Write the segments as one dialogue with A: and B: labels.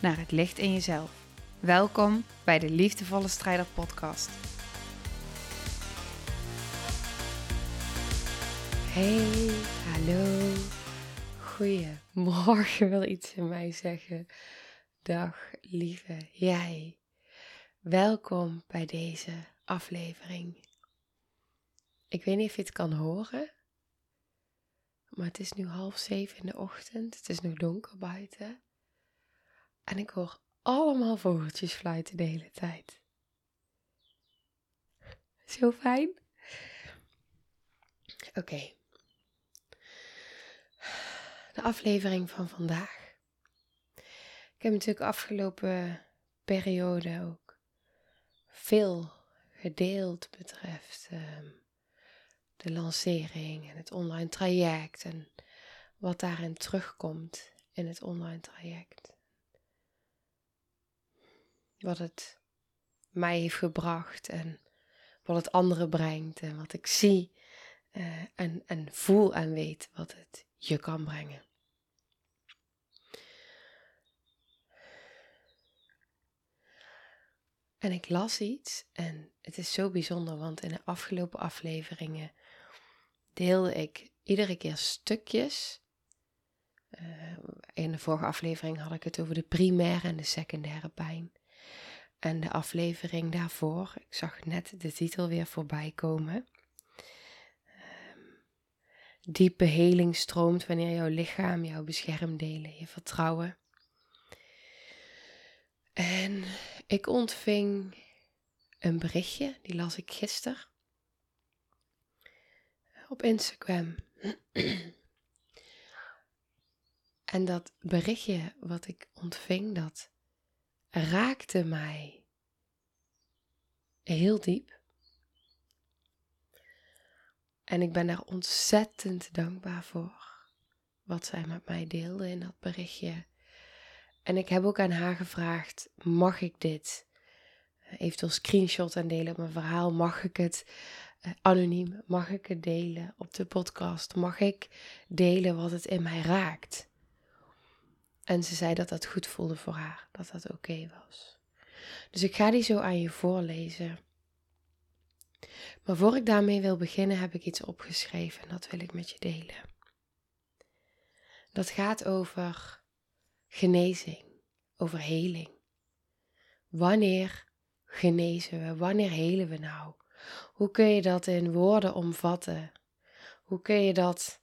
A: naar het licht in jezelf. Welkom bij de Liefdevolle Strijder Podcast.
B: Hey, hallo. Goedemorgen wil iets in mij zeggen. Dag, lieve jij. Welkom bij deze aflevering. Ik weet niet of je het kan horen, maar het is nu half zeven in de ochtend. Het is nog donker buiten. En ik hoor allemaal vogeltjes fluiten de hele tijd. Zo fijn. Oké. De aflevering van vandaag. Ik heb natuurlijk afgelopen periode ook veel gedeeld betreft um, de lancering en het online traject en wat daarin terugkomt in het online traject. Wat het mij heeft gebracht en wat het anderen brengt en wat ik zie uh, en, en voel en weet wat het je kan brengen. En ik las iets en het is zo bijzonder, want in de afgelopen afleveringen deelde ik iedere keer stukjes. Uh, in de vorige aflevering had ik het over de primaire en de secundaire pijn. En de aflevering daarvoor, ik zag net de titel weer voorbij komen. Um, diepe heling stroomt wanneer jouw lichaam, jouw beschermdelen, je vertrouwen. En ik ontving een berichtje, die las ik gisteren op Instagram. en dat berichtje wat ik ontving, dat raakte mij heel diep. En ik ben daar ontzettend dankbaar voor. Wat zij met mij deelde in dat berichtje. En ik heb ook aan haar gevraagd: mag ik dit? Eventueel screenshot en delen op mijn verhaal. Mag ik het eh, anoniem? Mag ik het delen op de podcast? Mag ik delen wat het in mij raakt? En ze zei dat dat goed voelde voor haar, dat dat oké was. Dus ik ga die zo aan je voorlezen. Maar voor ik daarmee wil beginnen, heb ik iets opgeschreven en dat wil ik met je delen. Dat gaat over genezing, over heling. Wanneer genezen we? Wanneer helen we nou? Hoe kun je dat in woorden omvatten? Hoe kun je dat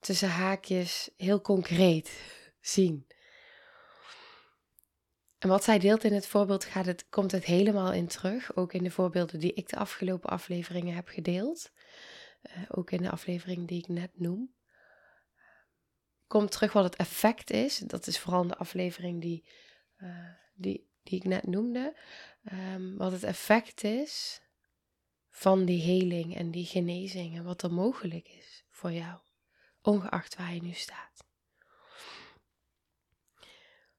B: tussen haakjes heel concreet zien? En wat zij deelt in het voorbeeld gaat het, komt het helemaal in terug. Ook in de voorbeelden die ik de afgelopen afleveringen heb gedeeld. Uh, ook in de aflevering die ik net noem. Komt terug wat het effect is. Dat is vooral de aflevering die, uh, die, die ik net noemde. Um, wat het effect is van die heling en die genezing en wat er mogelijk is voor jou, ongeacht waar je nu staat.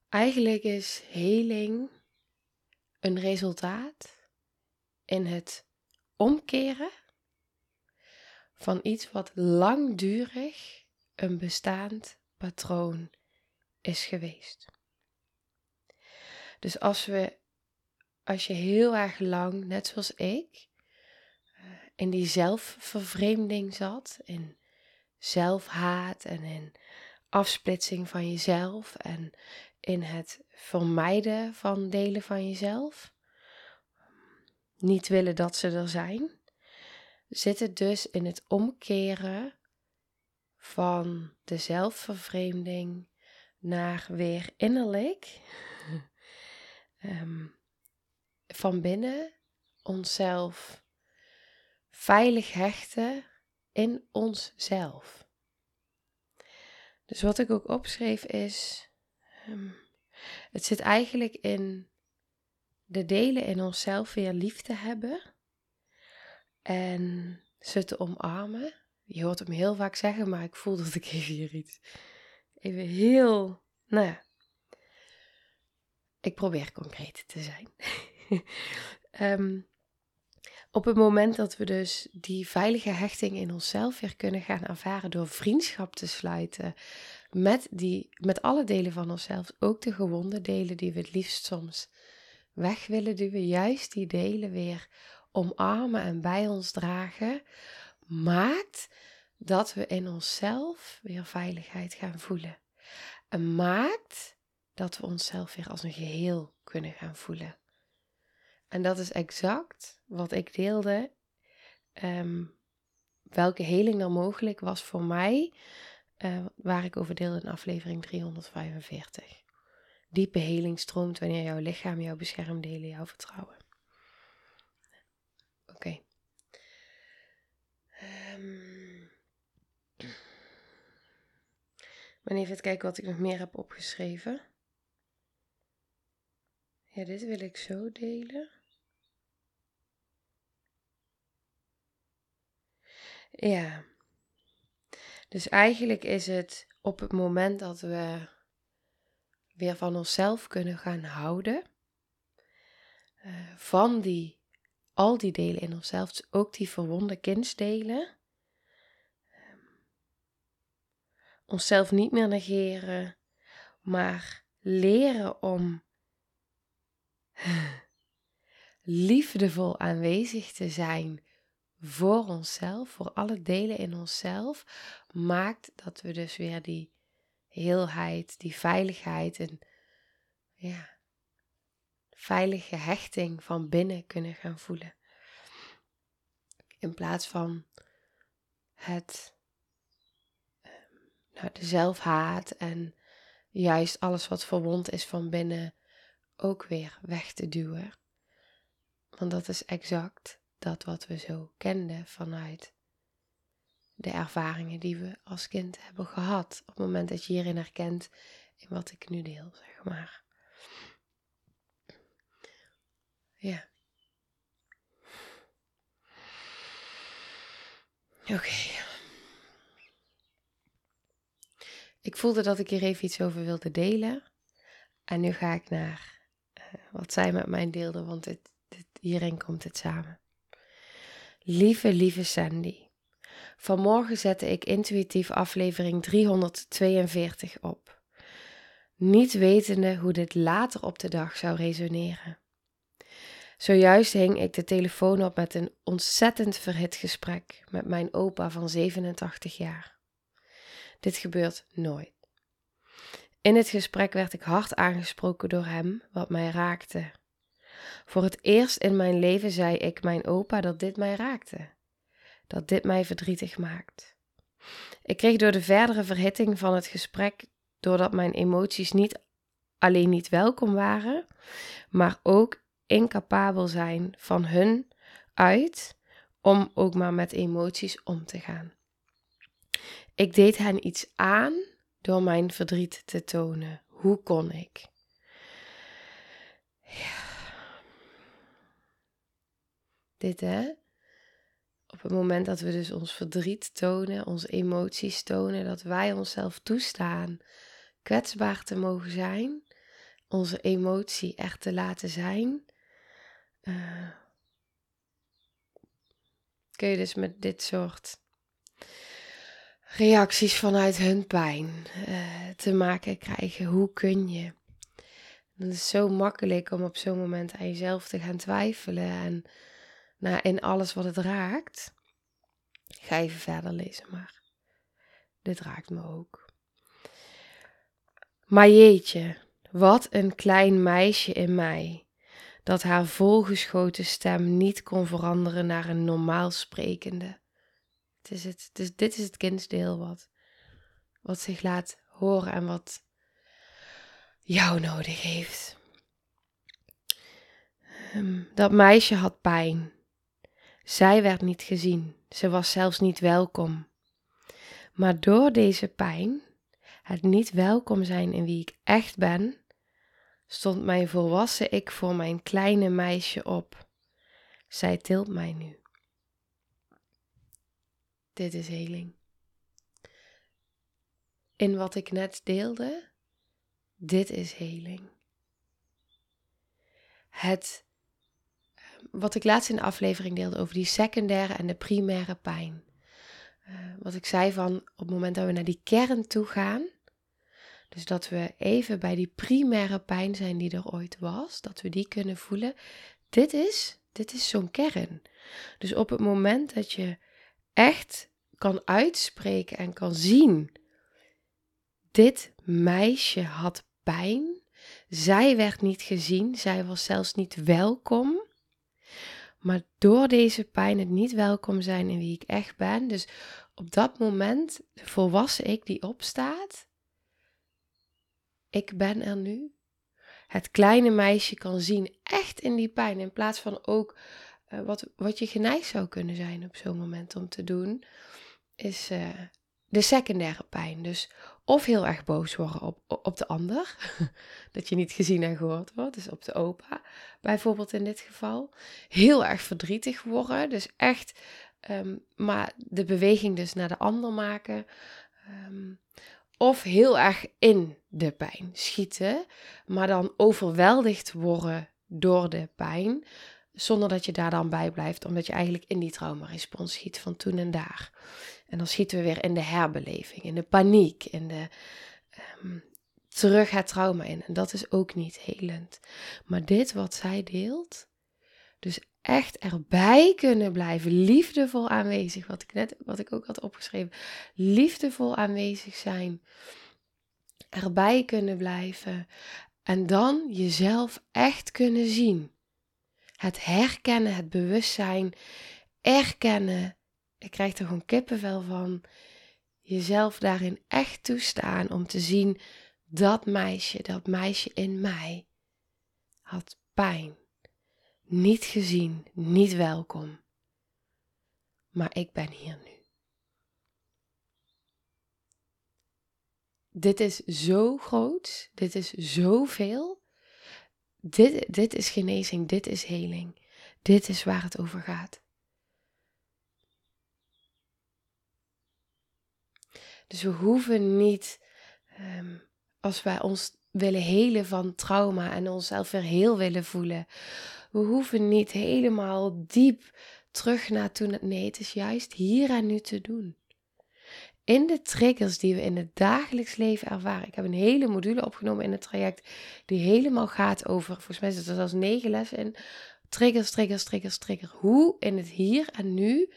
B: Eigenlijk is heling een resultaat in het omkeren van iets wat langdurig een bestaand patroon is geweest. Dus als we, als je heel erg lang, net zoals ik, in die zelfvervreemding zat, in zelfhaat en in afsplitsing van jezelf en in het vermijden van delen van jezelf, niet willen dat ze er zijn, zit het dus in het omkeren van de zelfvervreemding naar weer innerlijk, um, van binnen onszelf veilig hechten in onszelf. Dus wat ik ook opschreef is, um, Het zit eigenlijk in de delen in onszelf weer lief te hebben en ze te omarmen. Je hoort hem heel vaak zeggen, maar ik voel dat ik even hier iets. Even heel, nou ja. Ik probeer concreet te zijn. um, op het moment dat we dus die veilige hechting in onszelf weer kunnen gaan ervaren door vriendschap te sluiten met, die, met alle delen van onszelf, ook de gewonde delen die we het liefst soms weg willen duwen, juist die delen weer omarmen en bij ons dragen, maakt dat we in onszelf weer veiligheid gaan voelen. En maakt dat we onszelf weer als een geheel kunnen gaan voelen. En dat is exact wat ik deelde, ehm, welke heling er mogelijk was voor mij, uh, waar ik over deelde in aflevering 345. Diepe heling stroomt wanneer jouw lichaam jou beschermt, delen jouw vertrouwen. Oké. Okay. Um, even kijken wat ik nog meer heb opgeschreven. Ja, dit wil ik zo delen. Ja. Dus eigenlijk is het op het moment dat we weer van onszelf kunnen gaan houden, uh, van die, al die delen in onszelf, dus ook die verwonde kindsdelen, um, onszelf niet meer negeren, maar leren om liefdevol aanwezig te zijn voor onszelf, voor alle delen in onszelf, maakt dat we dus weer die heelheid, die veiligheid en ja, veilige hechting van binnen kunnen gaan voelen. In plaats van het, ehm, nou, de zelfhaat en juist alles wat verwond is van binnen ook weer weg te duwen. Want dat is exact dat wat we zo kenden vanuit de ervaringen die we als kind hebben gehad. Op het moment dat je hierin herkent in wat ik nu deel, zeg maar. Ja. Oké. Ik voelde dat ik hier even iets over wilde delen. En nu ga ik naar uh, wat zij met mij deelde, want het, hierin komt het samen. Lieve, lieve Sandy. Vanmorgen zette ik intuïtief aflevering 342 op. Niet wetende hoe dit later op de dag zou resoneren. Zojuist hing ik de telefoon op met een ontzettend verhit gesprek met mijn opa van 87 jaar. Dit gebeurt nooit. In het gesprek werd ik hard aangesproken door hem, wat mij raakte. Voor het eerst in mijn leven zei ik mijn opa dat dit mij raakte, dat dit mij verdrietig maakt. Ik kreeg door de verdere verhitting van het gesprek, doordat mijn emoties niet alleen niet welkom waren, maar ook incapabel zijn van hun uit om ook maar met emoties om te gaan. Ik deed hen iets aan door mijn verdriet te tonen. Hoe kon ik? Ja. Dit hè. Op het moment dat we dus ons verdriet tonen, onze emoties tonen, dat wij onszelf toestaan kwetsbaar te mogen zijn, onze emotie echt te laten zijn, uh, kun je dus met dit soort reacties vanuit hun pijn uh, te maken krijgen. Hoe kun je? Het is zo makkelijk om op zo'n moment aan jezelf te gaan twijfelen en nou, in alles wat het raakt. Ga even verder lezen, maar dit raakt me ook. Maar jeetje, wat een klein meisje in mij, dat haar volgeschoten stem niet kon veranderen naar een normaal sprekende. Het is het, het dit is het kindsdeel wat, wat zich laat horen en wat jou nodig heeft. Ehm, dat meisje had pijn. Zij werd niet gezien, ze was zelfs niet welkom. Maar door deze pijn, het niet welkom zijn in wie ik echt ben, stond mijn volwassen ik voor mijn kleine meisje op. Zij tilt mij nu. Dit is heling. In wat ik net deelde, dit is heling. Het, wat ik laatst in de aflevering deelde over die secundaire en de primaire pijn. Uh, wat ik zei van op het moment dat we naar die kern toe gaan, dus dat we even bij die primaire pijn zijn die er ooit was, dat we die kunnen voelen. Dit is, dit is zo'n kern. Dus op het moment dat je echt kan uitspreken en kan zien, dit meisje had pijn, zij werd niet gezien, zij was zelfs niet welkom. Maar door deze pijn het niet welkom zijn in wie ik echt ben, dus op dat moment de volwassen ik die opstaat, ik ben er nu. Het kleine meisje kan zien, echt in die pijn, in plaats van ook uh, wat, wat je geneigd zou kunnen zijn op zo'n moment om te doen, is uh, de secundaire pijn. Dus of heel erg boos worden op, op de ander, dat je niet gezien en gehoord wordt, dus op de opa bijvoorbeeld in dit geval. Heel erg verdrietig worden, dus echt, um, maar de beweging dus naar de ander maken. Um, of heel erg in de pijn schieten, maar dan overweldigd worden door de pijn, zonder dat je daar dan bij blijft, omdat je eigenlijk in die traumarespons schiet van toen en daar. En dan schieten we weer in de herbeleving, in de paniek, in de um, terug het trauma in. En dat is ook niet helend. Maar dit wat zij deelt, dus echt erbij kunnen blijven, liefdevol aanwezig, wat ik net, wat ik ook had opgeschreven, liefdevol aanwezig zijn, erbij kunnen blijven en dan jezelf echt kunnen zien. Het herkennen, het bewustzijn, erkennen. Ik krijg er gewoon kippenvel van. Jezelf daarin echt toestaan om te zien dat meisje, dat meisje in mij had pijn niet gezien, niet welkom. Maar ik ben hier nu. Dit is zo groot, dit is zoveel. Dit, dit is genezing, dit is heling. Dit is waar het over gaat. Dus we hoeven niet, um, als wij ons willen helen van trauma en onszelf weer heel willen voelen, we hoeven niet helemaal diep terug naar toen. Nee, het is juist hier en nu te doen. In de triggers die we in het dagelijks leven ervaren. Ik heb een hele module opgenomen in het traject die helemaal gaat over, volgens mij zitten er zelfs negen lessen in. Triggers, triggers, triggers, triggers. Hoe in het hier en nu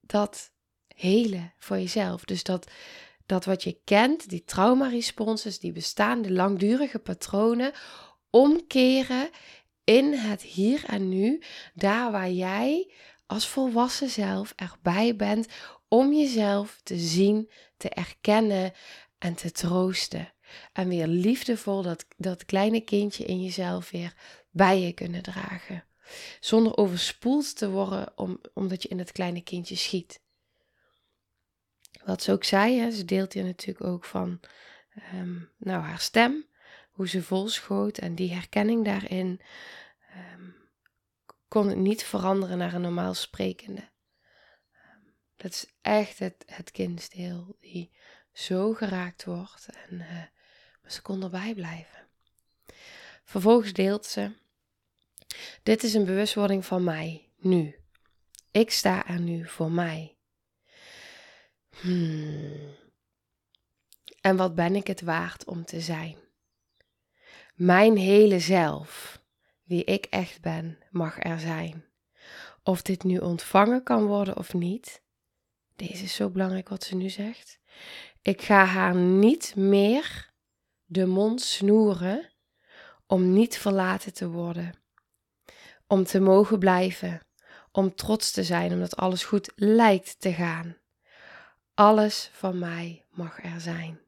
B: dat helen voor jezelf. Dus dat, dat wat je kent, die trauma-responses, die bestaande langdurige patronen, omkeren in het hier en nu, daar waar jij als volwassen zelf erbij bent om jezelf te zien, te erkennen en te troosten. En weer liefdevol dat, dat kleine kindje in jezelf weer bij je kunnen dragen. Zonder overspoeld te worden om, omdat je in het kleine kindje schiet. Wat ze ook zei, hè, ze deelt hier natuurlijk ook van um, nou, haar stem hoe ze vol schoot en die herkenning daarin um, kon het niet veranderen naar een normaal sprekende. Um, dat is echt het, het kindsdeel die zo geraakt wordt en uh, maar ze kon erbij blijven. Vervolgens deelt ze: Dit is een bewustwording van mij, nu. Ik sta er nu voor mij. Hmm. En wat ben ik het waard om te zijn? Mijn hele zelf, wie ik echt ben, mag er zijn. Of dit nu ontvangen kan worden of niet, deze is zo belangrijk wat ze nu zegt. Ik ga haar niet meer de mond snoeren om niet verlaten te worden. Om te mogen blijven, om trots te zijn omdat alles goed lijkt te gaan. Alles van mij mag er zijn.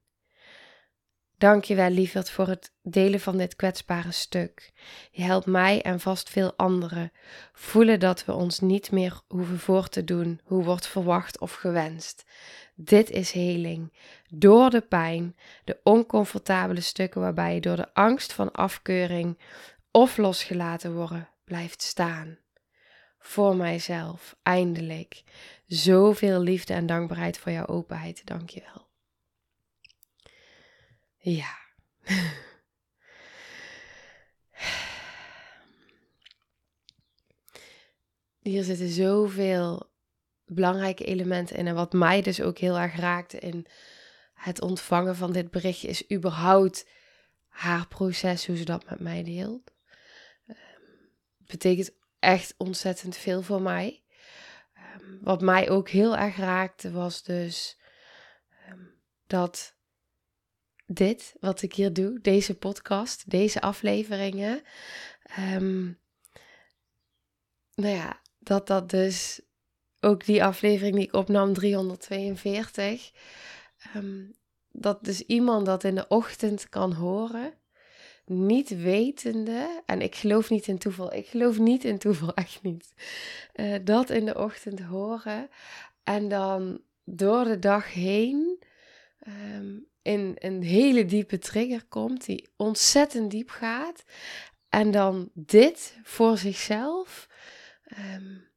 B: Dank je wel, lieverd, voor het delen van dit kwetsbare stuk. Je helpt mij en vast veel anderen voelen dat we ons niet meer hoeven voor te doen hoe wordt verwacht of gewenst. Dit is heling. Door de pijn, de oncomfortabele stukken waarbij je door de angst van afkeuring of losgelaten worden blijft staan. Voor mijzelf, eindelijk. Zoveel liefde en dankbaarheid voor jouw openheid. Dank je wel. Ja. Hier zitten zoveel belangrijke elementen in. En wat mij dus ook heel erg raakte in het ontvangen van dit berichtje, is überhaupt haar proces, hoe ze dat met mij deelt. Um, betekent echt ontzettend veel voor mij. Um, wat mij ook heel erg raakte, was dus um, dat dit, wat ik hier doe, deze podcast, deze afleveringen, um, nou ja, dat dat dus ook die aflevering die ik opnam, 342, um, dat dus iemand dat in de ochtend kan horen, niet wetende, en ik geloof niet in toeval, ik geloof niet in toeval, echt niet, uh, dat in de ochtend horen en dan door de dag heen um, in een hele diepe trigger komt, die ontzettend diep gaat. En dan dit voor zichzelf um,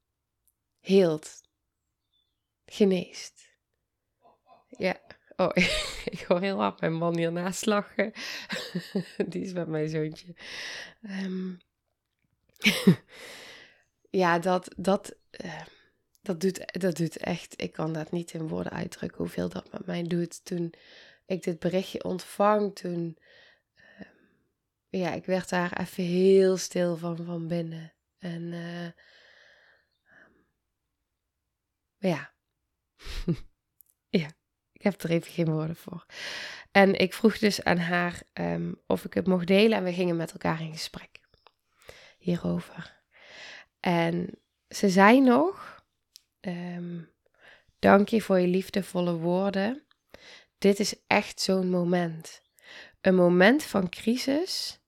B: geneest. Ja, oh, ik hoor heel hard mijn man hiernaast lachen. Die is met mijn zoontje. Um, ja, dat, dat, uh, dat, doet, dat doet echt, ik kan dat niet in woorden uitdrukken hoeveel dat met mij doet. Toen ik dit berichtje ontvang, toen, uh, ja, ik werd daar even heel stil van, van binnen. En uh, ja, ik heb er even geen woorden voor. En ik vroeg dus aan haar um, of ik het mocht delen en we gingen met elkaar in gesprek hierover. En ze zei nog, um, dank je voor je liefdevolle woorden. Dit is echt zo'n moment. Een moment van crisis,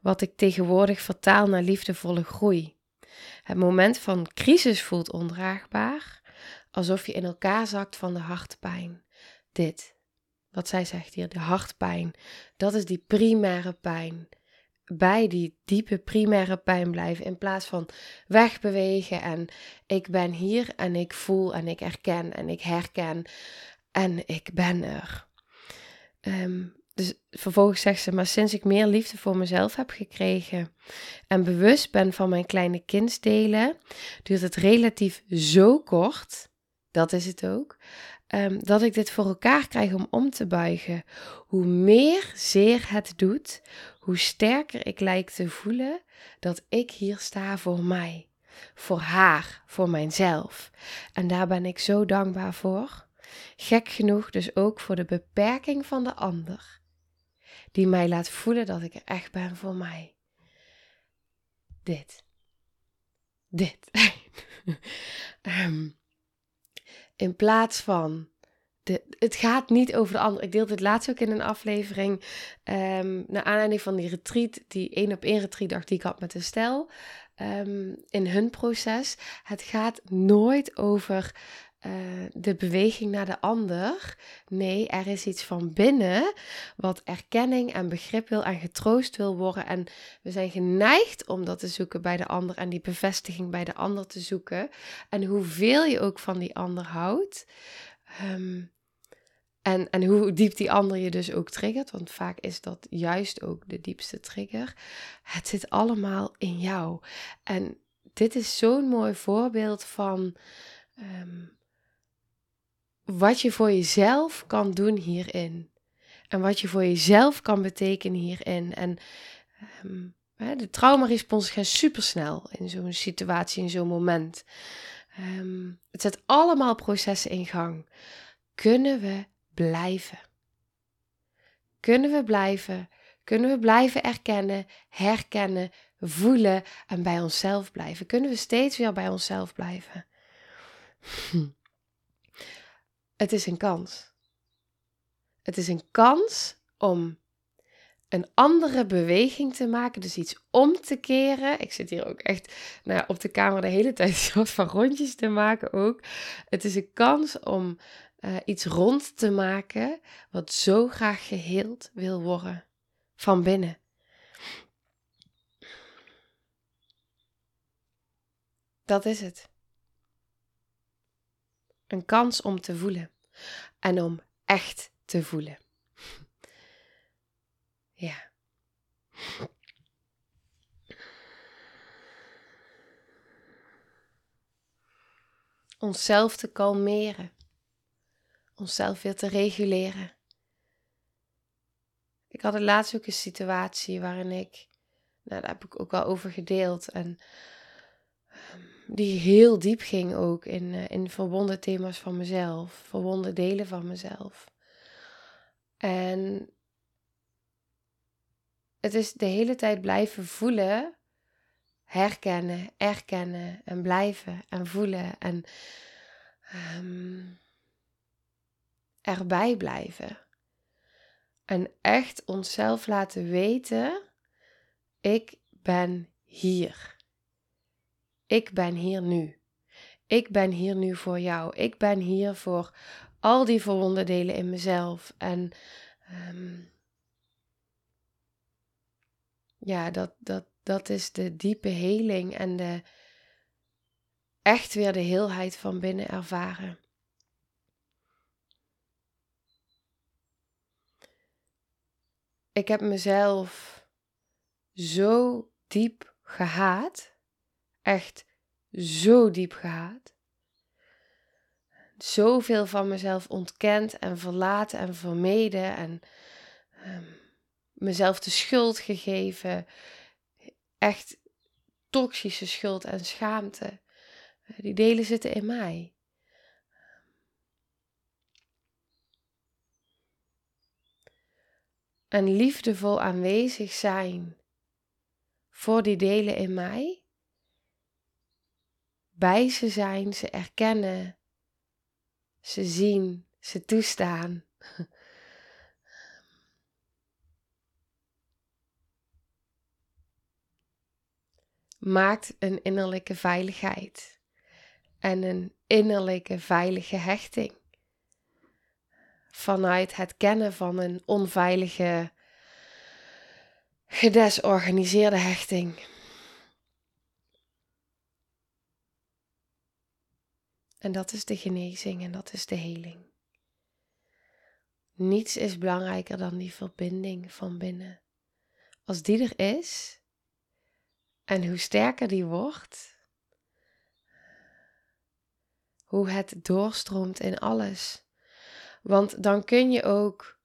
B: wat ik tegenwoordig vertaal naar liefdevolle groei. Het moment van crisis voelt ondraagbaar, alsof je in elkaar zakt van de hartpijn. Dit, wat zij zegt hier, de hartpijn, dat is die primaire pijn. Bij die diepe primaire pijn blijven in plaats van wegbewegen en ik ben hier en ik voel en ik erken en ik herken en ik ben er. Um, dus vervolgens zegt ze, maar sinds ik meer liefde voor mezelf heb gekregen en bewust ben van mijn kleine kindsdelen, duurt het relatief zo kort, dat is het ook, um, dat ik dit voor elkaar krijg om om te buigen. Hoe meer zeer het doet, hoe sterker ik lijk te voelen dat ik hier sta voor mij, voor haar, voor mijzelf. En daar ben ik zo dankbaar voor. Gek genoeg dus ook voor de beperking van de ander, die mij laat voelen dat ik er echt ben voor mij. Dit. Dit. um, in plaats van. De, het gaat niet over de ander. Ik deelde het laatst ook in een aflevering. Um, naar aanleiding van die retreat, die één op één retreat die ik had met de stel. Um, in hun proces. Het gaat nooit over uh, de beweging naar de ander. Nee, er is iets van binnen wat erkenning en begrip wil en getroost wil worden. En we zijn geneigd om dat te zoeken bij de ander en die bevestiging bij de ander te zoeken. En hoeveel je ook van die ander houdt. Um, en, en hoe diep die ander je dus ook triggert, want vaak is dat juist ook de diepste trigger. Het zit allemaal in jou. En dit is zo'n mooi voorbeeld van um, wat je voor jezelf kan doen hierin. En wat je voor jezelf kan betekenen hierin. En um, de traumarespons gaat supersnel in zo'n situatie, in zo'n moment. Um, het zet allemaal processen in gang. Kunnen we blijven? Kunnen we blijven? Kunnen we blijven erkennen, herkennen, voelen en bij onszelf blijven? Kunnen we steeds weer bij onszelf blijven? Het is een kans. Het is een kans om een andere beweging te maken, dus iets om te keren. Ik zit hier ook echt nou, op de kamer de hele tijd soort van rondjes te maken ook. Het is een kans om uh, iets rond te maken wat zo graag geheeld wil worden van binnen. Dat is het. Een kans om te voelen en om echt te voelen. Ja. Onszelf te kalmeren. Onszelf weer te reguleren. Ik had het laatst ook een situatie waarin ik, nou daar heb ik ook wel over gedeeld en die heel diep ging ook in, uh, in verbonden thema's van mezelf, verbonden delen van mezelf. En het is de hele tijd blijven voelen, herkennen, erkennen en blijven en voelen en um, erbij blijven. En echt onszelf laten weten: ik ben hier. Ik ben hier nu. Ik ben hier nu voor jou. Ik ben hier voor al die verwonde delen in mezelf. En um, ja, dat, dat, dat is de diepe heling en de echt weer de heelheid van binnen ervaren. Ik heb mezelf zo diep gehaat. Echt zo diep gehaat. Zoveel van mezelf ontkend en verlaten en vermeden en um, mezelf de schuld gegeven. Echt toxische schuld en schaamte. Eh, die delen zitten in mij. En liefdevol aanwezig zijn voor die delen in mij. Bij ze zijn, ze erkennen, ze zien, ze toestaan. maakt een innerlijke veiligheid en een innerlijke veilige hechting. Vanuit het kennen van een onveilige, gedesorganiseerde hechting. En dat is de genezing en dat is de heling. Niets is belangrijker dan die verbinding van binnen. Als die er is, en hoe sterker die wordt, hoe het doorstroomt in alles. Want dan kun je ook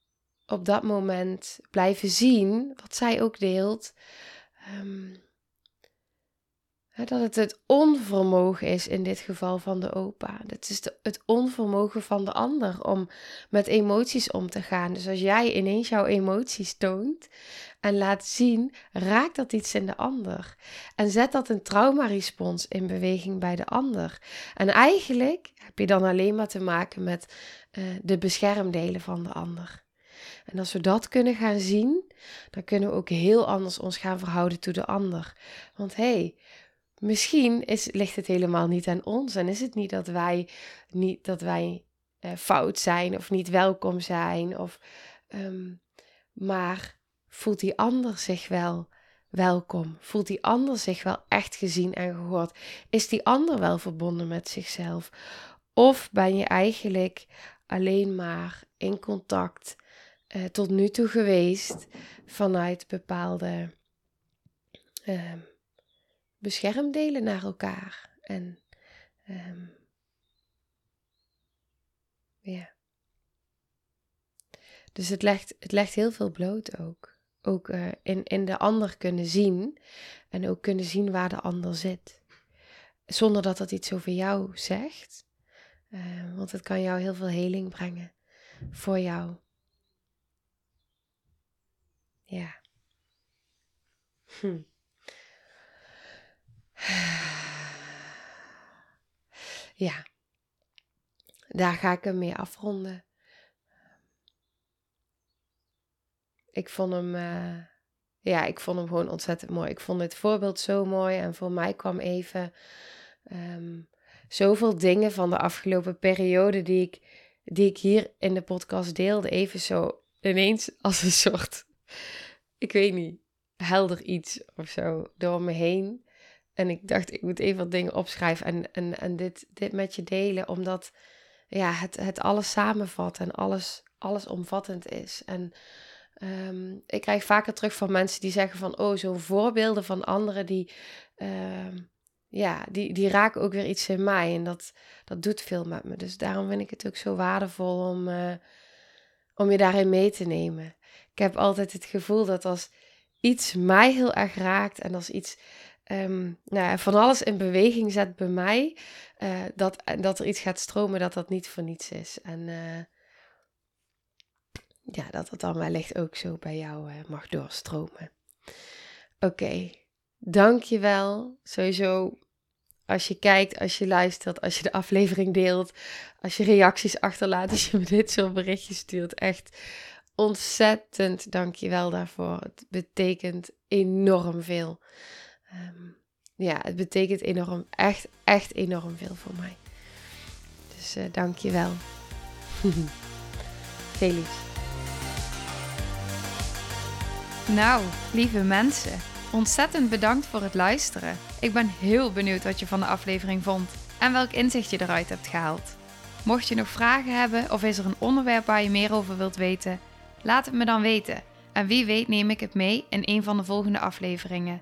B: op dat moment blijven zien, wat zij ook deelt, um, dat het het onvermogen is in dit geval van de opa. Het is het onvermogen van de ander om met emoties om te gaan. Dus als jij ineens jouw emoties toont en laat zien, raakt dat iets in de ander. En zet dat een traumarespons in beweging bij de ander. En eigenlijk heb je dan alleen maar te maken met uh, de beschermdelen van de ander. En als we dat kunnen gaan zien, dan kunnen we ook heel anders ons gaan verhouden tot de ander. Want hé, hey, misschien is, ligt het helemaal niet aan ons en is het niet dat wij, niet, dat wij uh, fout zijn of niet welkom zijn. Of, um, maar voelt die ander zich wel welkom? Voelt die ander zich wel echt gezien en gehoord? Is die ander wel verbonden met zichzelf? Of ben je eigenlijk alleen maar in contact uh, tot nu toe geweest vanuit bepaalde uh, beschermdelen naar elkaar? En um, ja. Dus het legt, het legt heel veel bloot ook ook uh, in, in de ander kunnen zien. En ook kunnen zien waar de ander zit. Zonder dat dat iets over jou zegt. Uh, want het kan jou heel veel heling brengen voor jou. Ja. Hm. Ja. Daar ga ik hem mee afronden. ik vond hem, eh, ja, ik vond hem gewoon ontzettend mooi. Ik vond dit voorbeeld zo mooi en voor mij kwam even um, zoveel dingen van de afgelopen periode die ik, die ik hier in de podcast deelde, even zo ineens als een soort, ik weet niet, helder iets of zo door me heen. En ik dacht, ik moet even wat dingen opschrijven en, en, en dit, dit met je delen, omdat ja, het, het alles samenvat en alles, alles omvattend is. En Ehm, ik krijg vaker terug van mensen die zeggen van, oh, zo'n voorbeelden van anderen die, uh, ja, die, die raken ook weer iets in mij. En dat, dat doet veel met me. Dus daarom vind ik het ook zo waardevol om, uh, om je daarin mee te nemen. Ik heb altijd het gevoel dat als iets mij heel erg raakt en als iets um, nou van alles in beweging zet bij mij, uh, dat, dat er iets gaat stromen, dat dat niet voor niets is. En uh, ja, dat het dan wellicht ook zo bij jou uh, mag doorstromen. Oké, okay. dankjewel. Sowieso als je kijkt, als je luistert, als je de aflevering deelt, als je reacties achterlaat, als je me dit soort berichtjes stuurt. Echt ontzettend dankjewel daarvoor. Het betekent enorm veel. Um, ja, het betekent enorm, echt, echt enorm veel voor mij. Dus uh, dankjewel. Veel liefs.
A: Nou, lieve mensen, ontzettend bedankt voor het luisteren. Ik ben heel benieuwd wat je van de aflevering vond en welk inzicht je eruit hebt gehaald. Mocht je nog vragen hebben of is er een onderwerp waar je meer over wilt weten, laat het me dan weten. En wie weet neem ik het mee in een van de volgende afleveringen.